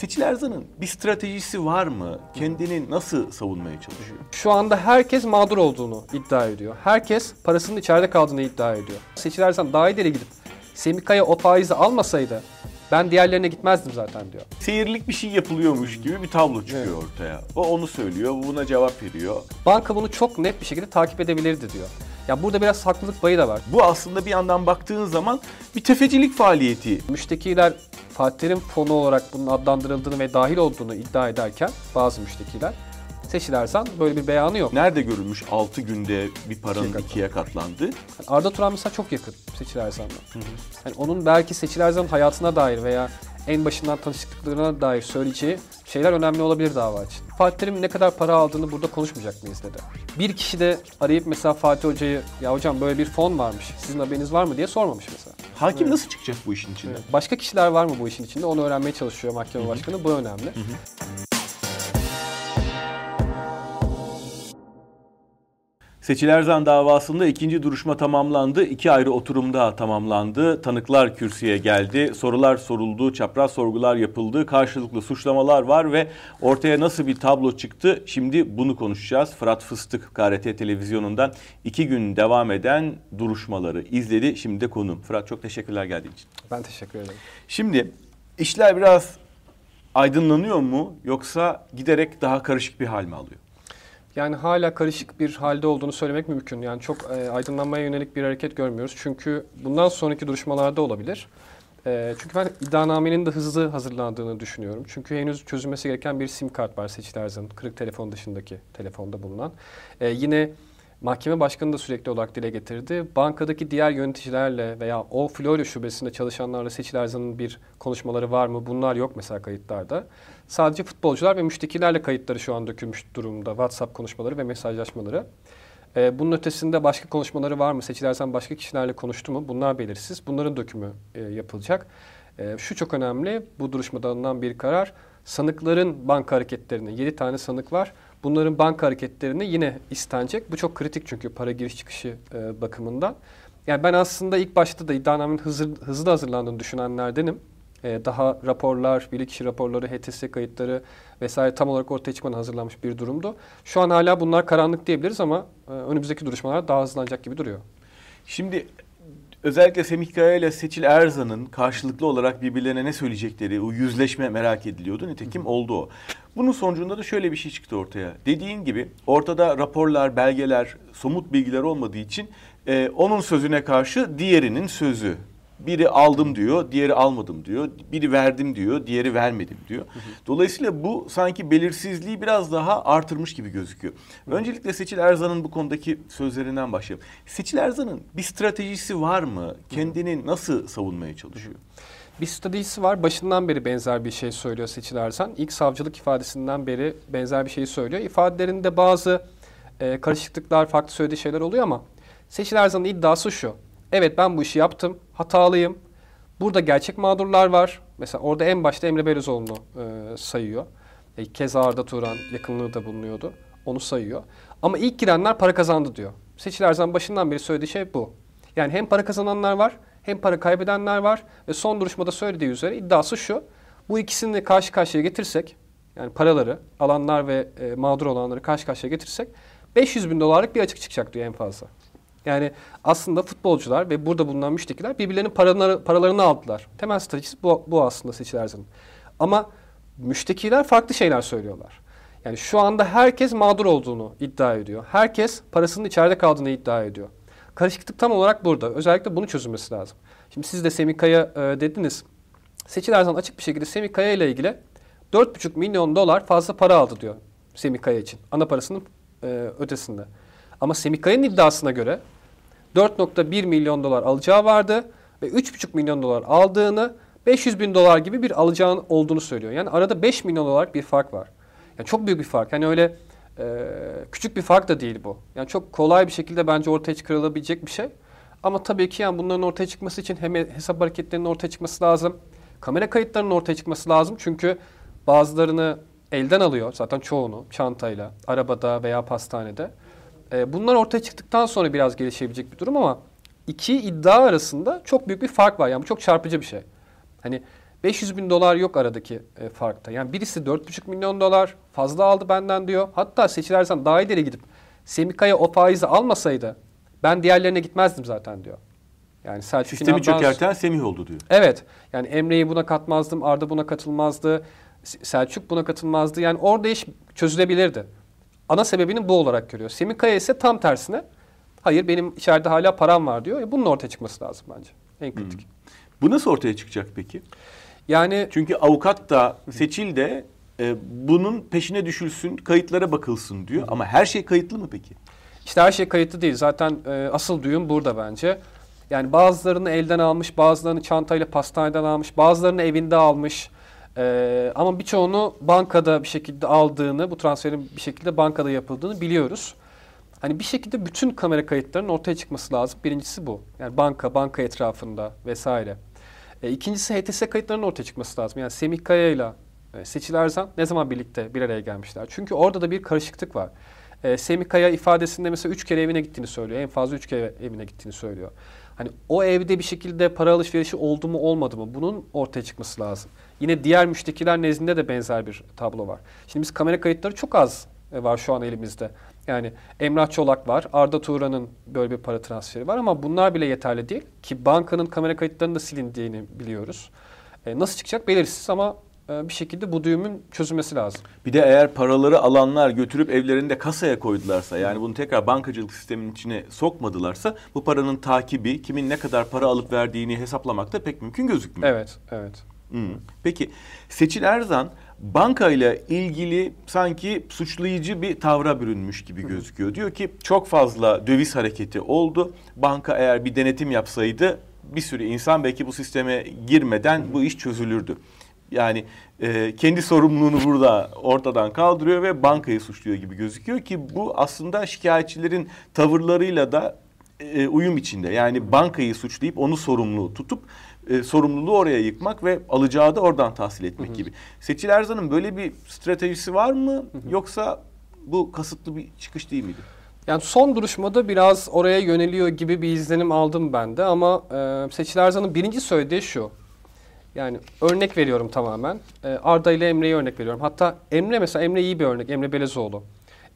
Seçil Erzan'ın bir stratejisi var mı? Kendini nasıl savunmaya çalışıyor? Şu anda herkes mağdur olduğunu iddia ediyor. Herkes parasının içeride kaldığını iddia ediyor. Seçil Erzan daha ileri gidip Semikaya o faizi almasaydı ben diğerlerine gitmezdim zaten diyor. Seyirlik bir şey yapılıyormuş gibi bir tablo çıkıyor Evet. ortaya. O onu söylüyor, bu buna cevap veriyor. Banka bunu çok net bir şekilde takip edebilirdi diyor. Ya burada biraz haklılık payı da var. Bu aslında bir yandan baktığın zaman bir tefecilik faaliyeti. Müştekiler Fatih Terim fonu olarak bunun adlandırıldığını ve dahil olduğunu iddia ederken bazı müştekiler Seçil Erzan böyle bir beyanı yok. Nerede görülmüş 6 günde bir paranın İkiye ikiye katlandı? Yani Arda Turan mesela çok yakın Seçil Erzan'la. Yani onun belki Seçil Erzan'ın hayatına dair veya en başından tanıştıklarına dair söyleyeceği şeyler önemli olabilir dava için. Fatih Terim ne kadar para aldığını burada konuşmayacak mıyız dedi. Bir kişi de arayıp mesela Fatih Hoca'yı ya hocam böyle bir fon varmış sizin haberiniz var mı diye sormamış mesela. Hakim nasıl çıkacak bu işin içinde? Başka kişiler var mı bu işin içinde onu öğrenmeye çalışıyor mahkeme başkanı bu önemli. Seçil Erzan davasında ikinci duruşma tamamlandı. İki ayrı oturumda tamamlandı. Tanıklar kürsüye geldi. Sorular soruldu, çapraz sorgular yapıldı. Karşılıklı suçlamalar var ve ortaya nasıl bir tablo çıktı? Şimdi bunu konuşacağız. Fırat Fıstık KRT televizyonundan iki gün devam eden duruşmaları izledi. Şimdi de konum. Fırat çok teşekkürler geldiğin için. Ben teşekkür ederim. Şimdi işler biraz aydınlanıyor mu yoksa giderek daha karışık bir hal mi alıyor? Yani hala karışık bir halde olduğunu söylemek mümkün. Yani çok e, aydınlanmaya yönelik bir hareket görmüyoruz. Çünkü bundan sonraki duruşmalarda olabilir. E, çünkü ben iddianamenin de hızlı hazırlandığını düşünüyorum. Çünkü henüz çözülmesi gereken bir sim kart var Seçil. Kırık telefon dışındaki telefonda bulunan. E, yine mahkeme başkanı da sürekli olarak dile getirdi. Bankadaki diğer yöneticilerle veya o Florya şubesinde çalışanlarla Seçil Erzan'ın bir konuşmaları var mı? Bunlar yok mesela kayıtlarda. Sadece futbolcular ve müştekilerle kayıtları şu an dökülmüş durumda. WhatsApp konuşmaları ve mesajlaşmaları. Ee, bunun ötesinde başka konuşmaları var mı? Seçil Erzan başka kişilerle konuştu mu? Bunlar belirsiz. Bunların dökümü e, yapılacak. E, şu çok önemli. Bu duruşmada alınan bir karar. Sanıkların banka hareketlerini, 7 tane sanık var. Bunların banka hareketlerini yine istenecek. Bu çok kritik çünkü para giriş çıkışı e, bakımından. Yani ben aslında ilk başta da iddianamenin hızlı, hızlı hazırlandığını düşünenlerdenim. E, daha raporlar, bilirkişi raporları, HTS kayıtları vesaire tam olarak ortaya çıkmadan hazırlanmış bir durumdu. Şu an hala bunlar karanlık diyebiliriz ama e, önümüzdeki duruşmalar daha hızlanacak gibi duruyor. Şimdi özellikle Semih Kaya ile Seçil Erzan'ın karşılıklı olarak birbirlerine ne söyleyecekleri, o yüzleşme merak ediliyordu. Nitekim oldu o. Bunun sonucunda da şöyle bir şey çıktı ortaya. Dediğin gibi ortada raporlar, belgeler, somut bilgiler olmadığı için e, onun sözüne karşı diğerinin sözü. Biri aldım diyor, diğeri almadım diyor. Biri verdim diyor, diğeri vermedim diyor. Dolayısıyla bu sanki belirsizliği biraz daha artırmış gibi gözüküyor. Öncelikle Seçil Erzan'ın bu konudaki sözlerinden başlayalım. Seçil Erzan'ın bir stratejisi var mı? Kendini nasıl savunmaya çalışıyor? Bir stratejisi var. Başından beri benzer bir şey söylüyor Seçil Erzan. İlk savcılık ifadesinden beri benzer bir şeyi söylüyor. İfadelerinde bazı e, karışıklıklar, farklı söylediği şeyler oluyor ama Seçil Erzan'ın iddiası şu. Evet ben bu işi yaptım, hatalıyım. Burada gerçek mağdurlar var. Mesela orada en başta Emre Belözoğlu'nu e, sayıyor. E, keza Arda Turan yakınlığı da bulunuyordu. Onu sayıyor. Ama ilk girenler para kazandı diyor. Seçil Erzan başından beri söylediği şey bu. Yani hem para kazananlar var hem para kaybedenler var. Ve son duruşmada söylediği üzere iddiası şu. Bu ikisini karşı karşıya getirsek yani paraları alanlar ve e, mağdur olanları karşı karşıya getirsek 500 bin dolarlık bir açık çıkacak diyor en fazla. Yani aslında futbolcular ve burada bulunan müştekiler birbirlerinin paraları, paralarını aldılar. Temel stratejisi bu, bu aslında Seçil Erzan'ın. Ama müştekiler farklı şeyler söylüyorlar. Yani şu anda herkes mağdur olduğunu iddia ediyor. Herkes parasının içeride kaldığını iddia ediyor. Karışıklık tam olarak burada. Özellikle bunu çözülmesi lazım. Şimdi siz de Semih Kaya e, dediniz. Seçil Erzan açık bir şekilde Semih Kaya ile ilgili 4,5 milyon dolar fazla para aldı diyor Semih Kaya için. Ana parasının e, ötesinde. Ama Semih Kaya'nın iddiasına göre 4.1 milyon dolar alacağı vardı ve 3.5 milyon dolar aldığını 500 bin dolar gibi bir alacağın olduğunu söylüyor. Yani arada 5 milyon dolar bir fark var. Yani çok büyük bir fark. Yani öyle e, küçük bir fark da değil bu. Yani çok kolay bir şekilde bence ortaya çıkarılabilecek bir şey. Ama tabii ki yani bunların ortaya çıkması için hem hesap hareketlerinin ortaya çıkması lazım. Kamera kayıtlarının ortaya çıkması lazım. Çünkü bazılarını elden alıyor zaten çoğunu çantayla, arabada veya pastanede. E, bunlar ortaya çıktıktan sonra biraz gelişebilecek bir durum ama iki iddia arasında çok büyük bir fark var. Yani bu çok çarpıcı bir şey. Hani 500 bin dolar yok aradaki e, farkta. Yani birisi 4,5 milyon dolar fazla aldı benden diyor. Hatta Seçil Erzan daha ileri gidip Semikaya o faizi almasaydı ben diğerlerine gitmezdim zaten diyor. Yani Selçuk Sistemi çökerten Semih oldu diyor. Evet. Yani Emre'yi buna katmazdım, Arda buna katılmazdı, Selçuk buna katılmazdı. Yani orada iş çözülebilirdi. Ana sebebini bu olarak görüyor. Semih Kaya ise tam tersine hayır benim içeride hala param var diyor. Bunun ortaya çıkması lazım bence. En kritik. Hmm. Bu nasıl ortaya çıkacak peki? Yani çünkü avukat da seçil de e, bunun peşine düşülsün, kayıtlara bakılsın diyor. Ama her şey kayıtlı mı peki? İşte her şey kayıtlı değil. Zaten e, asıl düğüm burada bence. Yani bazılarını elden almış, bazılarını çantayla pastaneden almış, bazılarını evinde almış. Ee, ama birçoğunu bankada bir şekilde aldığını, bu transferin bir şekilde bankada yapıldığını biliyoruz. Hani bir şekilde bütün kamera kayıtlarının ortaya çıkması lazım. Birincisi bu. Yani banka, banka etrafında vesaire. E, ikincisi HTS kayıtlarının ortaya çıkması lazım. Yani Semih Kaya ile e, Seçil Erzan ne zaman birlikte bir araya gelmişler? Çünkü orada da bir karışıklık var. E, Semih Kaya ifadesinde mesela üç kere evine gittiğini söylüyor. En fazla üç kere evine gittiğini söylüyor. Hani o evde bir şekilde para alışverişi oldu mu olmadı mı bunun ortaya çıkması lazım. Yine diğer müştekiler nezdinde de benzer bir tablo var. Şimdi biz kamera kayıtları çok az e, var şu an elimizde. Yani Emrah Çolak var, Arda Turan'ın böyle bir para transferi var ama bunlar bile yeterli değil. Ki bankanın kamera kayıtlarının da silindiğini biliyoruz. E, nasıl çıkacak belirsiz ama bir şekilde bu düğümün çözülmesi lazım. Bir de eğer paraları alanlar götürüp evlerinde kasaya koydularsa yani bunu tekrar bankacılık sisteminin içine sokmadılarsa bu paranın takibi kimin ne kadar para alıp verdiğini hesaplamak da pek mümkün gözükmüyor. Evet, evet. Hmm. Peki Seçil Erzan bankayla ilgili sanki suçlayıcı bir tavra bürünmüş gibi gözüküyor. Diyor ki çok fazla döviz hareketi oldu. Banka eğer bir denetim yapsaydı bir sürü insan belki bu sisteme girmeden bu iş çözülürdü. Yani e, kendi sorumluluğunu burada ortadan kaldırıyor ve bankayı suçluyor gibi gözüküyor ki bu aslında şikayetçilerin tavırlarıyla da e, uyum içinde. Yani bankayı suçlayıp onu sorumlu tutup e, sorumluluğu oraya yıkmak ve alacağı da oradan tahsil etmek hı hı. gibi. Seçil Erzan'ın böyle bir stratejisi var mı hı hı. yoksa bu kasıtlı bir çıkış değil miydi? Yani son duruşmada biraz oraya yöneliyor gibi bir izlenim aldım ben de ama e, Seçil Erzan'ın birinci söylediği şu. Yani örnek veriyorum tamamen. E, Arda ile Emre'yi örnek veriyorum. Hatta Emre mesela Emre iyi bir örnek. Emre Belezoğlu.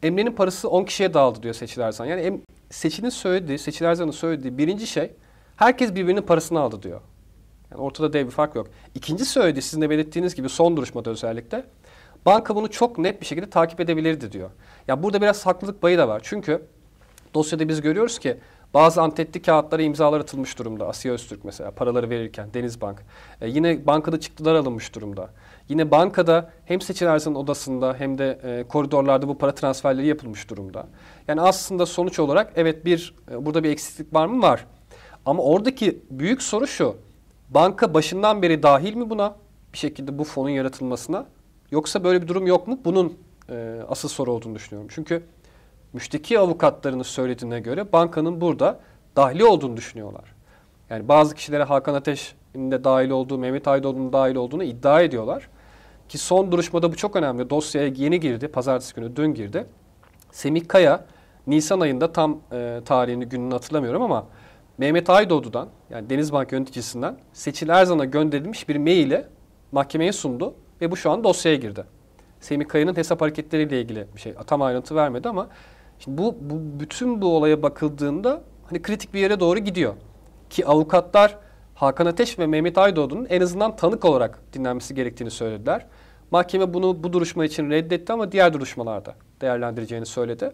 Emre'nin parası 10 kişiye dağıldı diyor Seçil Erzan. Yani em, Seçil'in söylediği, Seçil Erzan'ın söylediği birinci şey herkes birbirinin parasını aldı diyor. Yani ortada dev bir fark yok. İkinci söylediği sizin de belirttiğiniz gibi son duruşmada özellikle banka bunu çok net bir şekilde takip edebilirdi diyor. Ya burada biraz haklılık payı da var. Çünkü dosyada biz görüyoruz ki bazı antetli kağıtlara imzalar atılmış durumda. Asya Öztürk mesela paraları verirken Denizbank. E, yine bankada çıktılar alınmış durumda. Yine bankada hem Seçil Erzan'ın odasında hem de e, koridorlarda bu para transferleri yapılmış durumda. Yani aslında sonuç olarak evet bir e, burada bir eksiklik var mı? Var. Ama oradaki büyük soru şu. Banka başından beri dahil mi buna? Bir şekilde bu fonun yaratılmasına? Yoksa böyle bir durum yok mu? Bunun e, asıl soru olduğunu düşünüyorum. Çünkü müşteki avukatlarının söylediğine göre bankanın burada dahili olduğunu düşünüyorlar. Yani bazı kişilere Hakan Ateş'in de dahil olduğu, Mehmet Aydoğdu'nun dahil olduğunu iddia ediyorlar. Ki son duruşmada bu çok önemli. Dosyaya yeni girdi. Pazartesi günü dün girdi. Semih Kaya Nisan ayında tam e, tarihini gününü hatırlamıyorum ama Mehmet Aydoğdu'dan yani Denizbank yöneticisinden Seçil Erzan'a gönderilmiş bir maili mahkemeye sundu ve bu şu an dosyaya girdi. Semih Kaya'nın hesap hareketleriyle ilgili bir şey. Tam ayrıntı vermedi ama şimdi bu, bu bütün bu olaya bakıldığında hani kritik bir yere doğru gidiyor. Ki avukatlar Hakan Ateş ve Mehmet Aydoğdu'nun en azından tanık olarak dinlenmesi gerektiğini söylediler. Mahkeme bunu bu duruşma için reddetti ama diğer duruşmalarda değerlendireceğini söyledi.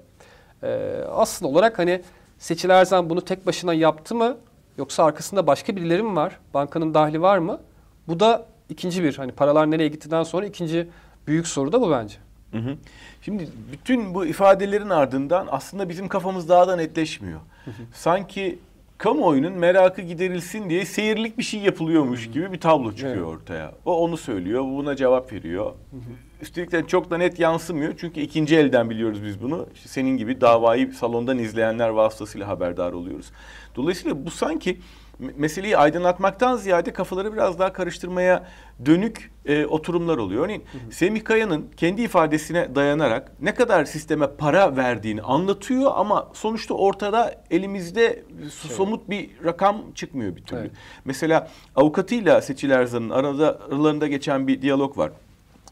Ee, asıl olarak hani Seçil Erzan bunu tek başına yaptı mı? Yoksa arkasında başka birileri mi var? Bankanın dahli var mı? Bu da ikinci bir hani paralar nereye gittiğinden sonra ikinci büyük soru da bu bence. Hı hı. Şimdi bütün bu ifadelerin ardından aslında bizim kafamız daha da netleşmiyor. Hı hı. Sanki kamuoyunun merakı giderilsin diye seyirlik bir şey yapılıyormuş hı hı. gibi bir tablo çıkıyor evet. ortaya. O onu söylüyor, buna cevap veriyor. Hı hı. Üstelik de çok da net yansımıyor. Çünkü ikinci elden biliyoruz biz bunu. İşte senin gibi davayı salondan izleyenler vasıtasıyla haberdar oluyoruz. Dolayısıyla bu sanki meseleyi aydınlatmaktan ziyade kafaları biraz daha karıştırmaya dönük e, oturumlar oluyor. Örneğin Semih Kaya'nın kendi ifadesine dayanarak ne kadar sisteme para verdiğini anlatıyor ama sonuçta ortada elimizde s- somut bir rakam çıkmıyor bir türlü. Evet. Mesela avukatıyla Seçil Erzan'ın aralarında geçen bir diyalog var.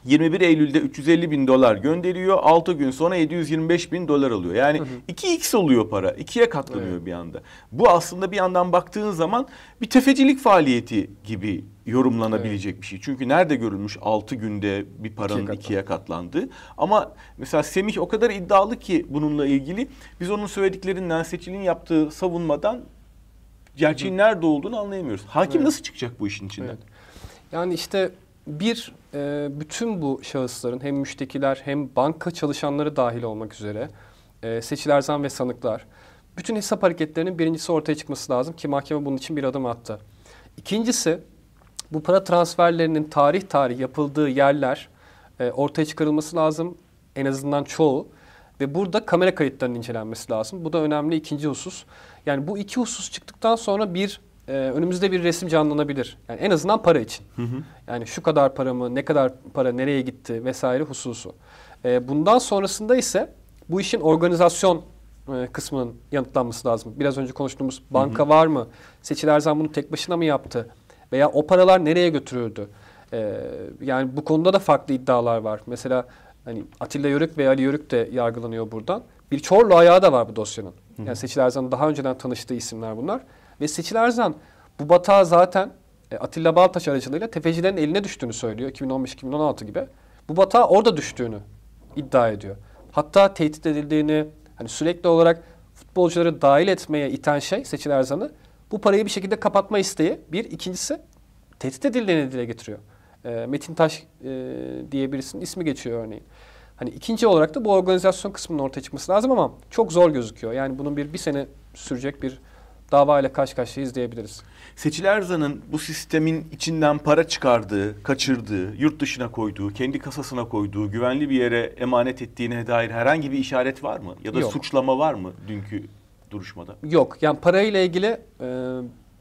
21 Eylül'de 350 bin dolar gönderiyor. 6 gün sonra 725 bin dolar alıyor. Yani 2x oluyor para. 2'ye katlanıyor Evet. bir anda. Bu aslında bir yandan baktığın zaman bir tefecilik faaliyeti gibi yorumlanabilecek bir şey. Çünkü nerede görülmüş 6 günde bir paranın İkiye ikiye katlandığı. Ama mesela Semih o kadar iddialı ki bununla ilgili biz onun söylediklerinden Seçil'in yaptığı savunmadan gerçeğin nerede olduğunu anlayamıyoruz. Hakim Evet. nasıl çıkacak bu işin içinden? Evet. Yani işte bir e, bütün bu şahısların hem müştekiler hem banka çalışanları dahil olmak üzere e, Seçil Erzan ve sanıklar bütün hesap hareketlerinin birincisi ortaya çıkması lazım ki mahkeme bunun için bir adım attı. İkincisi bu para transferlerinin tarih tarih yapıldığı yerler e, ortaya çıkarılması lazım en azından çoğu ve burada kamera kayıtlarının incelenmesi lazım. Bu da önemli ikinci husus. Yani bu iki husus çıktıktan sonra bir e, önümüzde bir resim canlanabilir. Yani en azından para için. Yani şu kadar para mı, ne kadar para nereye gitti vesaire hususu. E, bundan sonrasında ise bu işin organizasyon e, kısmının yanıtlanması lazım. Biraz önce konuştuğumuz banka var mı? Seçil Erzan bunu tek başına mı yaptı? Veya o paralar nereye götürüldü? E, yani bu konuda da farklı iddialar var. Mesela hani Atilla Yörük ve Ali Yörük de yargılanıyor buradan. Bir Çorlu ayağı da var bu dosyanın. Yani Seçil Erzan'ın daha önceden tanıştığı isimler bunlar. Ve Seçil Erzan bu batağa zaten e, Atilla Baltaş aracılığıyla tefecilerin eline düştüğünü söylüyor 2015-2016 gibi. Bu batağa orada düştüğünü iddia ediyor. Hatta tehdit edildiğini hani sürekli olarak futbolcuları dahil etmeye iten şey Seçil Erzan'ı bu parayı bir şekilde kapatma isteği. Bir. ikincisi tehdit edildiğini dile getiriyor. E, Metin Taş e, diye birisinin ismi geçiyor örneğin. Hani ikinci olarak da bu organizasyon kısmının ortaya çıkması lazım ama çok zor gözüküyor. Yani bunun bir bir sene sürecek bir dava ile karşı karşıyayız diyebiliriz. Seçil Erzan'ın bu sistemin içinden para çıkardığı, kaçırdığı, yurt dışına koyduğu, kendi kasasına koyduğu, güvenli bir yere emanet ettiğine dair herhangi bir işaret var mı? Ya da Yok. suçlama var mı dünkü duruşmada? Yok yani parayla ilgili e,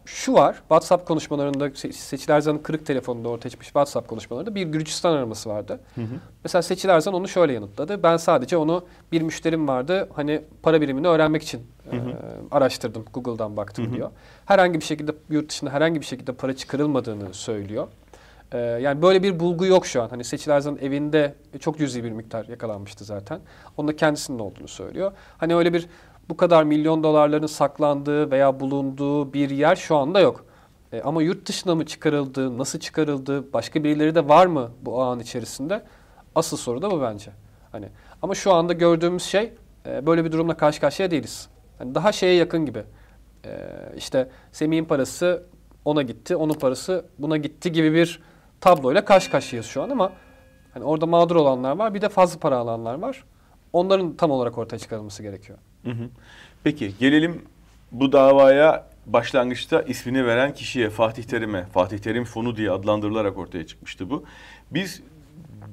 şu var. WhatsApp konuşmalarında Se- Seçil Erzan'ın kırık telefonunda ortaya çıkmış WhatsApp konuşmalarında bir Gürcistan araması vardı. Mesela Seçil Erzan onu şöyle yanıtladı. Ben sadece onu bir müşterim vardı. Hani para birimini öğrenmek için e, araştırdım. Google'dan baktım diyor. Herhangi bir şekilde yurt dışında herhangi bir şekilde para çıkarılmadığını söylüyor. E, yani böyle bir bulgu yok şu an. Hani Seçil Erzan'ın evinde çok cüzi bir miktar yakalanmıştı zaten. Onun da kendisinin olduğunu söylüyor. Hani öyle bir bu kadar milyon dolarların saklandığı veya bulunduğu bir yer şu anda yok. E, ama yurt dışına mı çıkarıldı, nasıl çıkarıldı, başka birileri de var mı bu ağın içerisinde? Asıl soru da bu bence. Hani ama şu anda gördüğümüz şey e, böyle bir durumla karşı karşıya değiliz. Hani daha şeye yakın gibi. E, işte Semih'in parası ona gitti, onun parası buna gitti gibi bir tabloyla karşı karşıyayız şu an ama hani orada mağdur olanlar var, bir de fazla para alanlar var. Onların tam olarak ortaya çıkarılması gerekiyor. Hı hı. Peki gelelim bu davaya başlangıçta ismini veren kişiye Fatih Terim'e. Fatih Terim fonu diye adlandırılarak ortaya çıkmıştı bu. Biz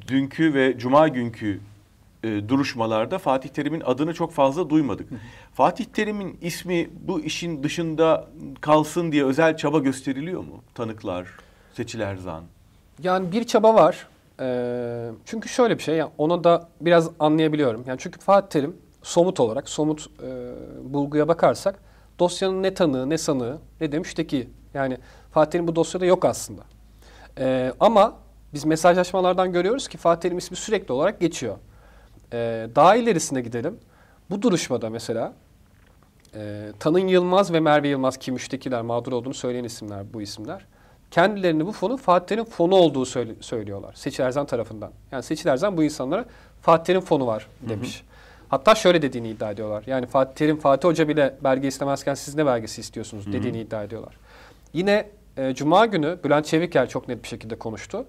dünkü ve cuma günkü e, duruşmalarda Fatih Terim'in adını çok fazla duymadık. Fatih Terim'in ismi bu işin dışında kalsın diye özel çaba gösteriliyor mu? Tanıklar, Seçil Erzan. Yani bir çaba var. Ee, çünkü şöyle bir şey, yani onu da biraz anlayabiliyorum. Yani çünkü Fatih Terim somut olarak, somut e, bulguya bakarsak dosyanın ne tanığı, ne sanığı, ne de müşteki. Yani Fatih Terim bu dosyada yok aslında. Ee, ama biz mesajlaşmalardan görüyoruz ki Fatih Terim ismi sürekli olarak geçiyor. Ee, daha ilerisine gidelim. Bu duruşmada mesela e, Tanın Yılmaz ve Merve Yılmaz ki müştekiler mağdur olduğunu söyleyen isimler bu isimler. Kendilerini bu fonu Fatih Terim fonu olduğu söyle- söylüyorlar. Seçil Erzan tarafından. Yani Seçil Erzan bu insanlara Fatih Terim fonu var demiş. Hatta şöyle dediğini iddia ediyorlar. Yani Fatih Terim, Fatih Hoca bile belge istemezken siz ne belgesi istiyorsunuz dediğini iddia ediyorlar. Yine e, Cuma günü Bülent Çeviker çok net bir şekilde konuştu.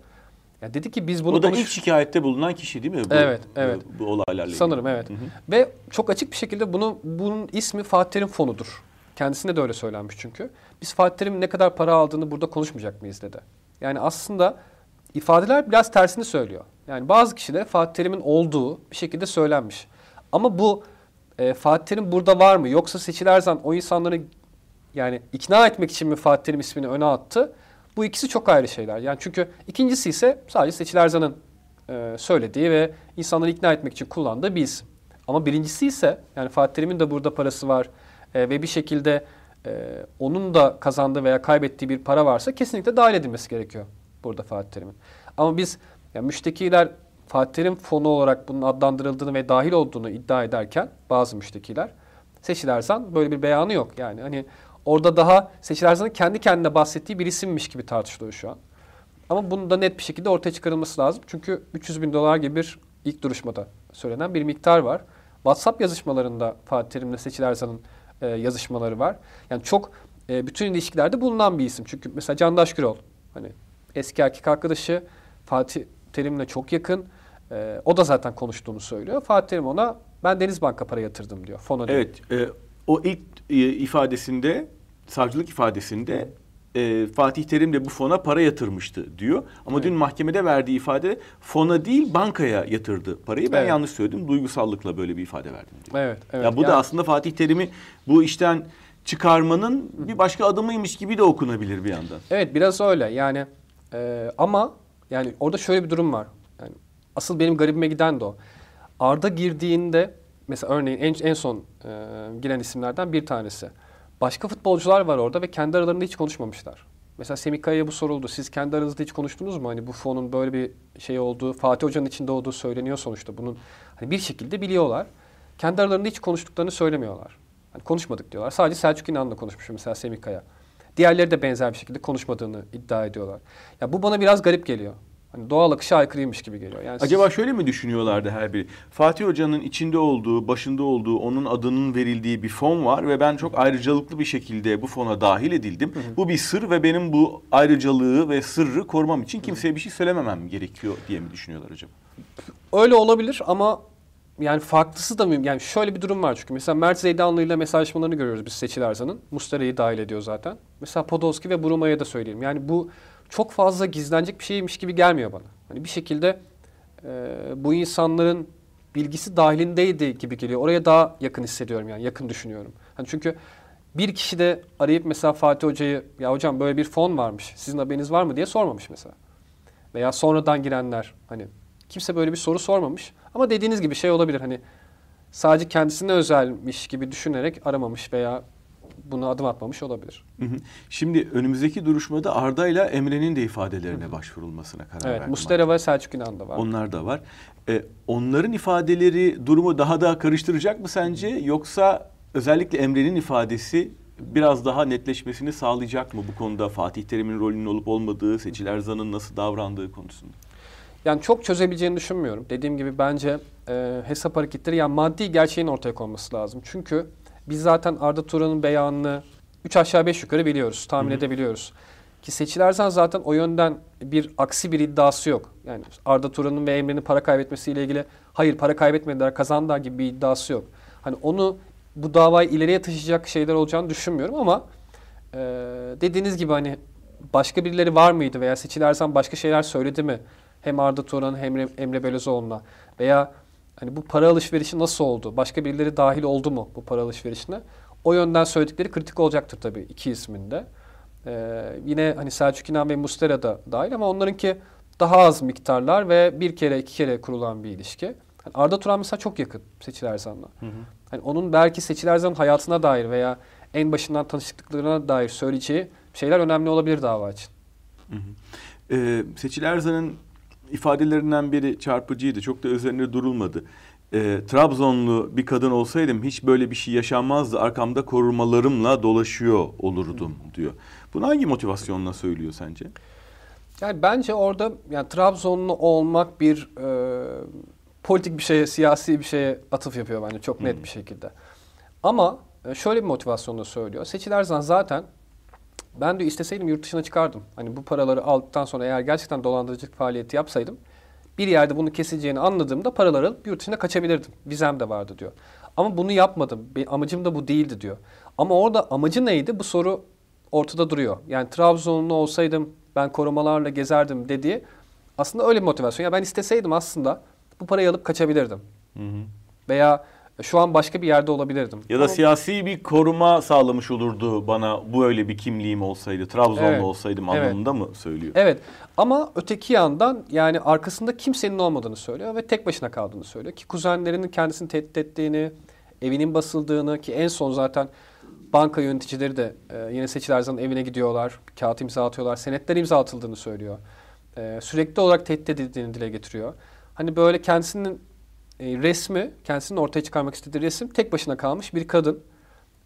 Ya dedi ki biz bunu o da konuş- ilk şikayette bulunan kişi değil mi? Bu, Evet, bu- evet. Bu, olaylarla ilgili. Sanırım evet. Ve çok açık bir şekilde bunu bunun ismi Fatih Terim fonudur. Kendisine de öyle söylenmiş çünkü. Biz Fatih Terim'in ne kadar para aldığını burada konuşmayacak mıyız dedi. Yani aslında ifadeler biraz tersini söylüyor. Yani bazı kişiler Fatih Terim'in olduğu bir şekilde söylenmiş. Ama bu e, Fatih Terim burada var mı? Yoksa Seçil Erzan o insanları Yani ikna etmek için mi Fatih Terim ismini öne attı? Bu ikisi çok ayrı şeyler. Yani çünkü ikincisi ise sadece Seçil Erzan'ın e, söylediği ve insanları ikna etmek için kullandığı bir isim. Ama birincisi ise yani Fatih Terim'in de burada parası var e, ve bir şekilde e, onun da kazandığı veya kaybettiği bir para varsa kesinlikle dahil edilmesi gerekiyor burada Fatih Terim'in. Ama biz yani müştekiler Fatih Terim fonu olarak bunun adlandırıldığını ve dahil olduğunu iddia ederken bazı müştekiler Seçil Erzan böyle bir beyanı yok. Yani hani orada daha Seçil Erzan'ın kendi kendine bahsettiği bir isimmiş gibi tartışılıyor şu an. Ama bunu da net bir şekilde ortaya çıkarılması lazım. Çünkü 300 bin dolar gibi bir ilk duruşmada söylenen bir miktar var. WhatsApp yazışmalarında Fatih Terim'le Seçil Erzan'ın e, yazışmaları var. Yani çok e, bütün ilişkilerde bulunan bir isim. Çünkü mesela Candaş Gürol hani eski erkek arkadaşı Fatih Terim'le çok yakın. E, o da zaten konuştuğunu söylüyor. Fatih Terim ona ben Denizbank'a para yatırdım diyor. Fona diyor. Evet, e, o ilk e, ifadesinde, savcılık ifadesinde e, Fatih Terim de bu fona para yatırmıştı diyor. Ama dün mahkemede verdiği ifade fona değil bankaya yatırdı parayı. Ben Evet. yanlış söyledim. Duygusallıkla böyle bir ifade verdim diyor. Evet, evet. ya bu da Yani- aslında Fatih Terim'i bu işten çıkarmanın bir başka adımıymış gibi de okunabilir bir yandan. Evet biraz öyle yani e, ama yani orada şöyle bir durum var. Yani asıl benim garibime giden de o. Arda girdiğinde mesela örneğin en, en son e, giren isimlerden bir tanesi. Başka futbolcular var orada ve kendi aralarında hiç konuşmamışlar. Mesela Semih Kaya'ya bu soruldu. Siz kendi aranızda hiç konuştunuz mu? Hani bu fonun böyle bir şey olduğu, Fatih Hoca'nın içinde olduğu söyleniyor sonuçta. Bunun hani bir şekilde biliyorlar. Kendi aralarında hiç konuştuklarını söylemiyorlar. Hani konuşmadık diyorlar. Sadece Selçuk İnan'la konuşmuş mesela Semih Kaya. Diğerleri de benzer bir şekilde konuşmadığını iddia ediyorlar. Ya bu bana biraz garip geliyor. Hani doğal akışa aykırıymış gibi geliyor. Yani siz- Acaba şöyle mi düşünüyorlardı her biri? Fatih Hoca'nın içinde olduğu, başında olduğu, onun adının verildiği bir fon var ve ben çok ayrıcalıklı bir şekilde bu fona dahil edildim. Bu bir sır ve benim bu ayrıcalığı ve sırrı korumam için kimseye bir şey söylememem gerekiyor diye mi düşünüyorlar acaba? Öyle olabilir ama yani farklısı da mı? Yani şöyle bir durum var çünkü. Mesela Mert Zeydanlı ile mesajlaşmalarını görüyoruz biz Seçil Erzan'ın. Mustera'yı dahil ediyor zaten. Mesela Podolski ve Bruma'ya da söyleyelim. Yani bu çok fazla gizlenecek bir şeymiş gibi gelmiyor bana. Hani bir şekilde e, bu insanların bilgisi dahilindeydi gibi geliyor. Oraya daha yakın hissediyorum yani yakın düşünüyorum. Hani çünkü bir kişi de arayıp mesela Fatih Hoca'yı ya hocam böyle bir fon varmış sizin haberiniz var mı diye sormamış mesela. Veya sonradan girenler hani kimse böyle bir soru sormamış. Ama dediğiniz gibi şey olabilir hani sadece kendisine özelmiş gibi düşünerek aramamış veya buna adım atmamış olabilir. Hı hı. Şimdi önümüzdeki duruşmada Arda ile Emre'nin de ifadelerine başvurulmasına karar Evet, verdi. Mustera ve Selçuk İnan da var. Onlar da var. E, onların ifadeleri durumu daha da karıştıracak mı sence? Yoksa özellikle Emre'nin ifadesi biraz daha netleşmesini sağlayacak mı bu konuda Fatih Terim'in rolünün olup olmadığı, Seçil Erzan'ın nasıl davrandığı konusunda? Yani çok çözebileceğini düşünmüyorum. Dediğim gibi bence e, hesap hareketleri yani maddi gerçeğin ortaya konması lazım. Çünkü biz zaten Arda Turan'ın beyanını 3 aşağı 5 yukarı biliyoruz, tahmin edebiliyoruz. Ki Seçil Erzan zaten o yönden bir aksi bir iddiası yok. Yani Arda Turan'ın ve Emre'nin para kaybetmesiyle ilgili hayır para kaybetmediler kazandılar gibi bir iddiası yok. Hani onu bu davayı ileriye taşıyacak şeyler olacağını düşünmüyorum ama e, dediğiniz gibi hani başka birileri var mıydı veya Seçil Erzan başka şeyler söyledi mi? Hem Arda Turan hem Emre, Emre Belözoğlu'na veya hani bu para alışverişi nasıl oldu? Başka birileri dahil oldu mu bu para alışverişine? O yönden söyledikleri kritik olacaktır tabii iki isminde. Ee, yine hani Selçuk İnan ve Mustera da dahil ama onlarınki daha az miktarlar ve bir kere iki kere kurulan bir ilişki. Hani Arda Turan mesela çok yakın Seçil Erzan'la. Hani onun belki Seçil Erzan'ın hayatına dair veya en başından tanıştıklarına dair söyleyeceği şeyler önemli olabilir dava için. Ee, Seçil Erzan'ın ifadelerinden biri çarpıcıydı. Çok da üzerine durulmadı. Ee, Trabzonlu bir kadın olsaydım hiç böyle bir şey yaşanmazdı. Arkamda korumalarımla dolaşıyor olurdum diyor. Bunu hangi motivasyonla söylüyor sence? Yani bence orada yani Trabzonlu olmak bir e, politik bir şeye, siyasi bir şeye atıf yapıyor bence çok net bir şekilde. Ama e, şöyle bir motivasyonla söylüyor. Seçil Erzan zaten ben diyor isteseydim yurt dışına çıkardım. Hani bu paraları aldıktan sonra eğer gerçekten dolandırıcılık faaliyeti yapsaydım bir yerde bunu keseceğini anladığımda paraları alıp yurt dışına kaçabilirdim. Vizem de vardı diyor. Ama bunu yapmadım. Benim amacım da bu değildi diyor. Ama orada amacı neydi? Bu soru ortada duruyor. Yani Trabzonlu olsaydım ben korumalarla gezerdim dediği aslında öyle bir motivasyon. Ya ben isteseydim aslında bu parayı alıp kaçabilirdim. Veya Şu an başka bir yerde olabilirdim. Ya da siyasi bir koruma sağlamış olurdu bana bu öyle bir kimliğim olsaydı, Trabzonlu Evet. olsaydım Evet. anlamında mı söylüyor? Evet ama öteki yandan yani arkasında kimsenin olmadığını söylüyor ve tek başına kaldığını söylüyor. Ki kuzenlerinin kendisini tehdit ettiğini, evinin basıldığını ki en son zaten banka yöneticileri de e, yine Seçil Erzan'ın evine gidiyorlar, kağıt imza atıyorlar, senetler imza atıldığını söylüyor. E, sürekli olarak tehdit edildiğini dile getiriyor. Hani böyle kendisinin e, resmi, kendisinin ortaya çıkarmak istediği resim tek başına kalmış bir kadın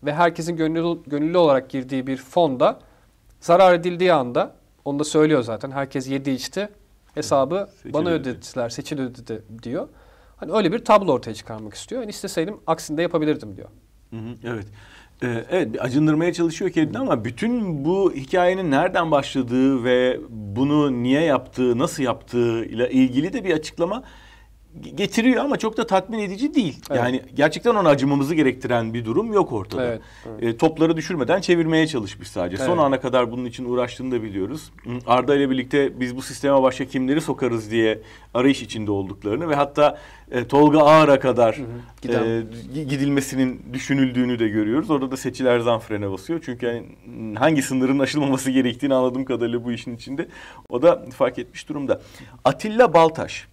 ve herkesin gönüllü, gönüllü olarak girdiği bir fonda zarar edildiği anda onu da söylüyor zaten. Herkes yedi içti. Hesabı Seçil bana ödedi. ödettiler, seçil ödedi diyor. Hani öyle bir tablo ortaya çıkarmak istiyor. Yani isteseydim aksinde yapabilirdim diyor. Hı hı, evet. Ee, evet acındırmaya çalışıyor kendini ama bütün bu hikayenin nereden başladığı ve bunu niye yaptığı, nasıl yaptığı ile ilgili de bir açıklama getiriyor ama çok da tatmin edici değil. Evet. Yani gerçekten ona acımamızı gerektiren bir durum yok ortada. Evet, evet. E, topları düşürmeden çevirmeye çalışmış sadece. Son Evet. ana kadar bunun için uğraştığını da biliyoruz. Hı, Arda ile birlikte biz bu sisteme başka kimleri sokarız diye arayış içinde olduklarını ve hatta e, Tolga Ağar'a kadar Giden. e, gi- gidilmesinin düşünüldüğünü de görüyoruz. Orada da Seçil Erzan frene basıyor. Çünkü yani hangi sınırın aşılmaması gerektiğini anladığım kadarıyla bu işin içinde. O da fark etmiş durumda. Atilla Baltaş.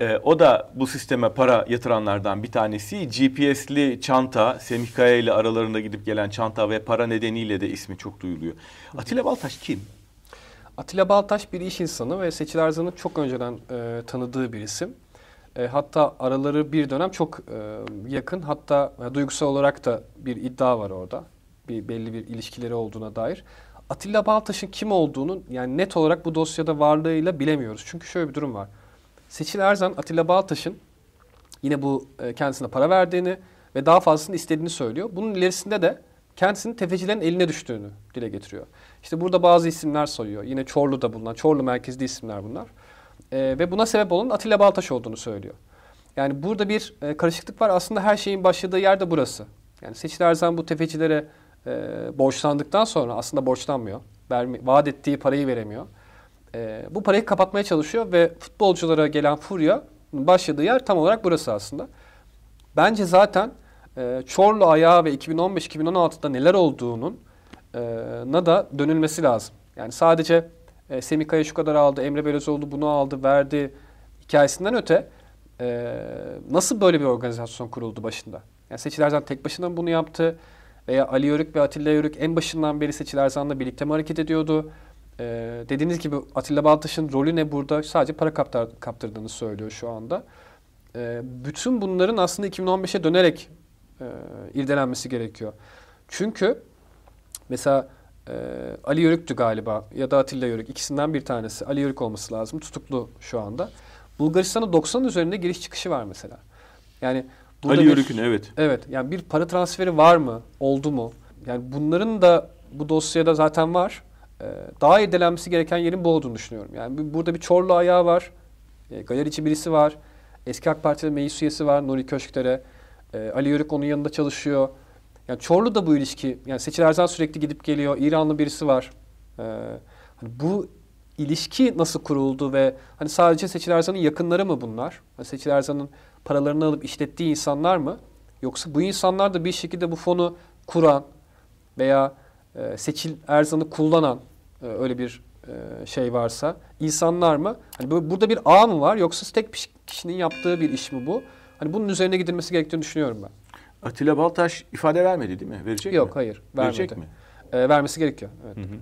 E, o da bu sisteme para yatıranlardan bir tanesi. GPS'li çanta, Semih Kaya ile aralarında gidip gelen çanta ve para nedeniyle de ismi çok duyuluyor. Atilla Baltaş kim? Atilla Baltaş bir iş insanı ve Seçil Erzan'ın çok önceden e, tanıdığı bir isim. E, hatta araları bir dönem çok e, yakın. Hatta e, duygusal olarak da bir iddia var orada. Bir belli bir ilişkileri olduğuna dair. Atilla Baltaş'ın kim olduğunu yani net olarak bu dosyada varlığıyla bilemiyoruz. Çünkü şöyle bir durum var. Seçil Erzan Atilla Baltaş'ın yine bu e, kendisine para verdiğini ve daha fazlasını istediğini söylüyor. Bunun ilerisinde de kendisinin tefecilerin eline düştüğünü dile getiriyor. İşte burada bazı isimler sayıyor. Yine Çorlu'da bulunan, Çorlu merkezli isimler bunlar. E, ve buna sebep olan Atilla Baltaş olduğunu söylüyor. Yani burada bir e, karışıklık var. Aslında her şeyin başladığı yer de burası. Yani Seçil Erzan bu tefecilere e, borçlandıktan sonra aslında borçlanmıyor. Vermi, vaat ettiği parayı veremiyor. E, bu parayı kapatmaya çalışıyor ve futbolculara gelen furya başladığı yer tam olarak burası aslında. Bence zaten e, Çorlu ayağı ve 2015-2016'da neler olduğunun e, na da dönülmesi lazım. Yani sadece e, Semih Kaya şu kadar aldı, Emre Belözoğlu bunu aldı, verdi hikayesinden öte e, nasıl böyle bir organizasyon kuruldu başında? Yani Seçil tek başına bunu yaptı? Veya Ali Yörük ve Atilla Yörük en başından beri Seçil birlikte mi hareket ediyordu? E, dediğiniz gibi Atilla Baltaş'ın rolü ne burada? Sadece para kaptar, kaptırdığını söylüyor şu anda. E, bütün bunların aslında 2015'e dönerek e, irdelenmesi gerekiyor. Çünkü mesela e, Ali Yörük'tü galiba ya da Atilla Yörük ikisinden bir tanesi. Ali Yörük olması lazım. Tutuklu şu anda. Bulgaristan'a 90'ın üzerinde giriş çıkışı var mesela. Yani burada Ali Yörük'ün evet. Evet yani bir para transferi var mı? Oldu mu? Yani bunların da bu dosyada zaten var. Ee, daha irdelenmesi gereken yerin bu olduğunu düşünüyorum. Yani bu- burada bir Çorlu ayağı var. E, galerici birisi var. Eski AK Parti'de meclis üyesi var Nuri Köşkler'e. E, Ali Yörük onun yanında çalışıyor. Yani Çorlu da bu ilişki. Yani Seçil Erzan sürekli gidip geliyor. İranlı birisi var. E, hani bu ilişki nasıl kuruldu ve hani sadece Seçil Erzan'ın yakınları mı bunlar? Hani Seçil Erzan'ın paralarını alıp işlettiği insanlar mı? Yoksa bu insanlar da bir şekilde bu fonu kuran veya e, Seçil Erzan'ı kullanan e, öyle bir e, şey varsa insanlar mı? Hani bu- burada bir ağ mı var yoksa tek bir kişinin yaptığı bir iş mi bu? Hani bunun üzerine gidilmesi gerektiğini düşünüyorum ben. Atilla Baltaş ifade vermedi değil mi? Verecek Yok mi? hayır Verecek vermedi. mi? E, vermesi gerekiyor. Evet. Hı hı.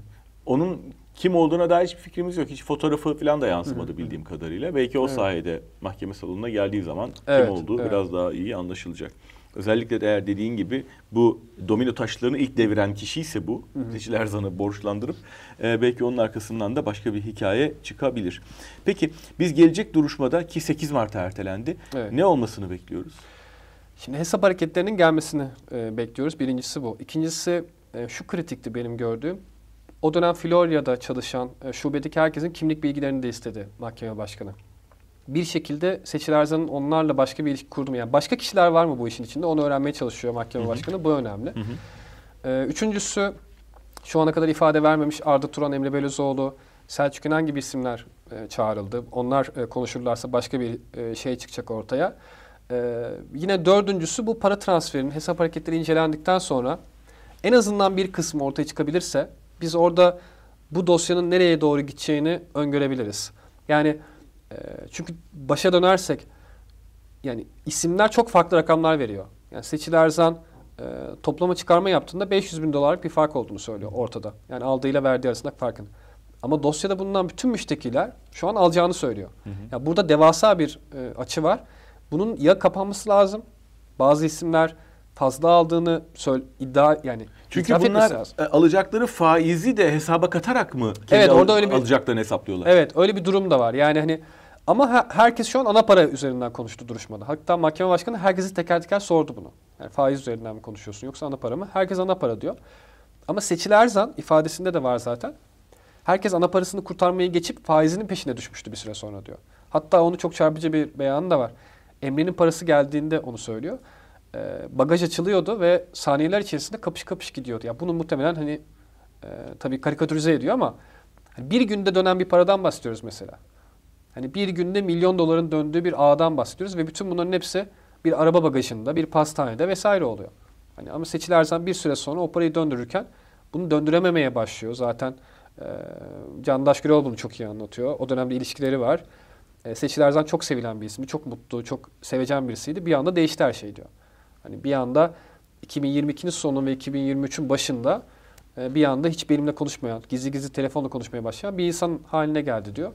Onun kim olduğuna dair hiçbir fikrimiz yok. Hiç fotoğrafı falan da yansımadı bildiğim kadarıyla. Belki o Evet. sayede mahkeme salonuna geldiği zaman Evet, kim olduğu evet. biraz daha iyi anlaşılacak. Özellikle de eğer dediğin gibi bu domino taşlarını ilk deviren kişi ise bu. Seçil Erzan'ı borçlandırıp e, belki onun arkasından da başka bir hikaye çıkabilir. Peki biz gelecek duruşmada ki 8 Mart'a ertelendi. Evet. Ne olmasını bekliyoruz? Şimdi hesap hareketlerinin gelmesini e, bekliyoruz. Birincisi bu. İkincisi e, şu kritikti benim gördüğüm. O dönem Florya'da çalışan e, şubedeki herkesin kimlik bilgilerini de istedi mahkeme başkanı. Bir şekilde Seçil Erzan'ın onlarla başka bir ilişki kurdu mu? Yani başka kişiler var mı bu işin içinde? Onu öğrenmeye çalışıyor mahkeme başkanı. Bu önemli. E, üçüncüsü şu ana kadar ifade vermemiş Arda Turan, Emre Belözoğlu, Selçuk İnan gibi isimler e, çağrıldı. Onlar e, konuşurlarsa başka bir e, şey çıkacak ortaya. Ee, yine dördüncüsü bu para transferinin hesap hareketleri incelendikten sonra en azından bir kısmı ortaya çıkabilirse biz orada bu dosyanın nereye doğru gideceğini öngörebiliriz. Yani e, çünkü başa dönersek yani isimler çok farklı rakamlar veriyor. Yani Seçil Erzan e, toplama çıkarma yaptığında 500 bin dolarlık bir fark olduğunu söylüyor ortada. Yani aldığıyla verdiği arasındaki farkın. Ama dosyada bulunan bütün müştekiler şu an alacağını söylüyor. Hı hı. Ya burada devasa bir e, açı var. Bunun ya kapanması lazım. Bazı isimler fazla aldığını söyle, iddia yani Çünkü itiraf bunlar e, alacakları faizi de hesaba katarak mı kendi Evet, orada al- öyle bir- alacaklarını hesaplıyorlar? Evet öyle bir durum da var. Yani hani ama he- herkes şu an ana para üzerinden konuştu duruşmada. Hatta mahkeme başkanı herkesi teker teker sordu bunu. Yani faiz üzerinden mi konuşuyorsun yoksa ana para mı? Herkes ana para diyor. Ama Seçil Erzan ifadesinde de var zaten. Herkes ana parasını kurtarmayı geçip faizinin peşine düşmüştü bir süre sonra diyor. Hatta onu çok çarpıcı bir beyanı da var. Emre'nin parası geldiğinde onu söylüyor. Ee, bagaj açılıyordu ve saniyeler içerisinde kapış kapış gidiyordu. Ya bunu muhtemelen hani e, tabii karikatürize ediyor ama hani bir günde dönen bir paradan bahsediyoruz mesela. Hani bir günde milyon doların döndüğü bir ağdan bahsediyoruz ve bütün bunların hepsi bir araba bagajında, bir pastanede vesaire oluyor. Hani ama Seçil Erzan bir süre sonra o parayı döndürürken bunu döndürememeye başlıyor. Zaten e, Candaş Gürel bunu çok iyi anlatıyor. O dönemde ilişkileri var. E, Seçil Erzan çok sevilen bir isimdi. Çok mutlu, çok sevecen birisiydi. Bir anda değişti her şey diyor. Hani bir anda 2022'nin sonu ve 2023'ün başında e, bir anda hiç benimle konuşmayan, gizli gizli telefonla konuşmaya başlayan bir insan haline geldi diyor.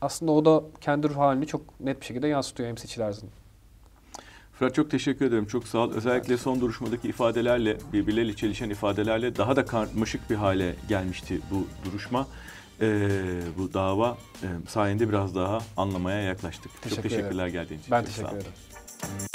Aslında o da kendi ruh halini çok net bir şekilde yansıtıyor hem Seçil Erzan. Fırat çok teşekkür ederim. Çok sağ ol. Özellikle son duruşmadaki ifadelerle, birbirleriyle çelişen ifadelerle daha da karmaşık bir hale gelmişti bu duruşma. Ee, bu dava e, sayende biraz daha anlamaya yaklaştık. Teşekkür çok ederim. teşekkürler geldiğin için. Ben Çok teşekkür ederim.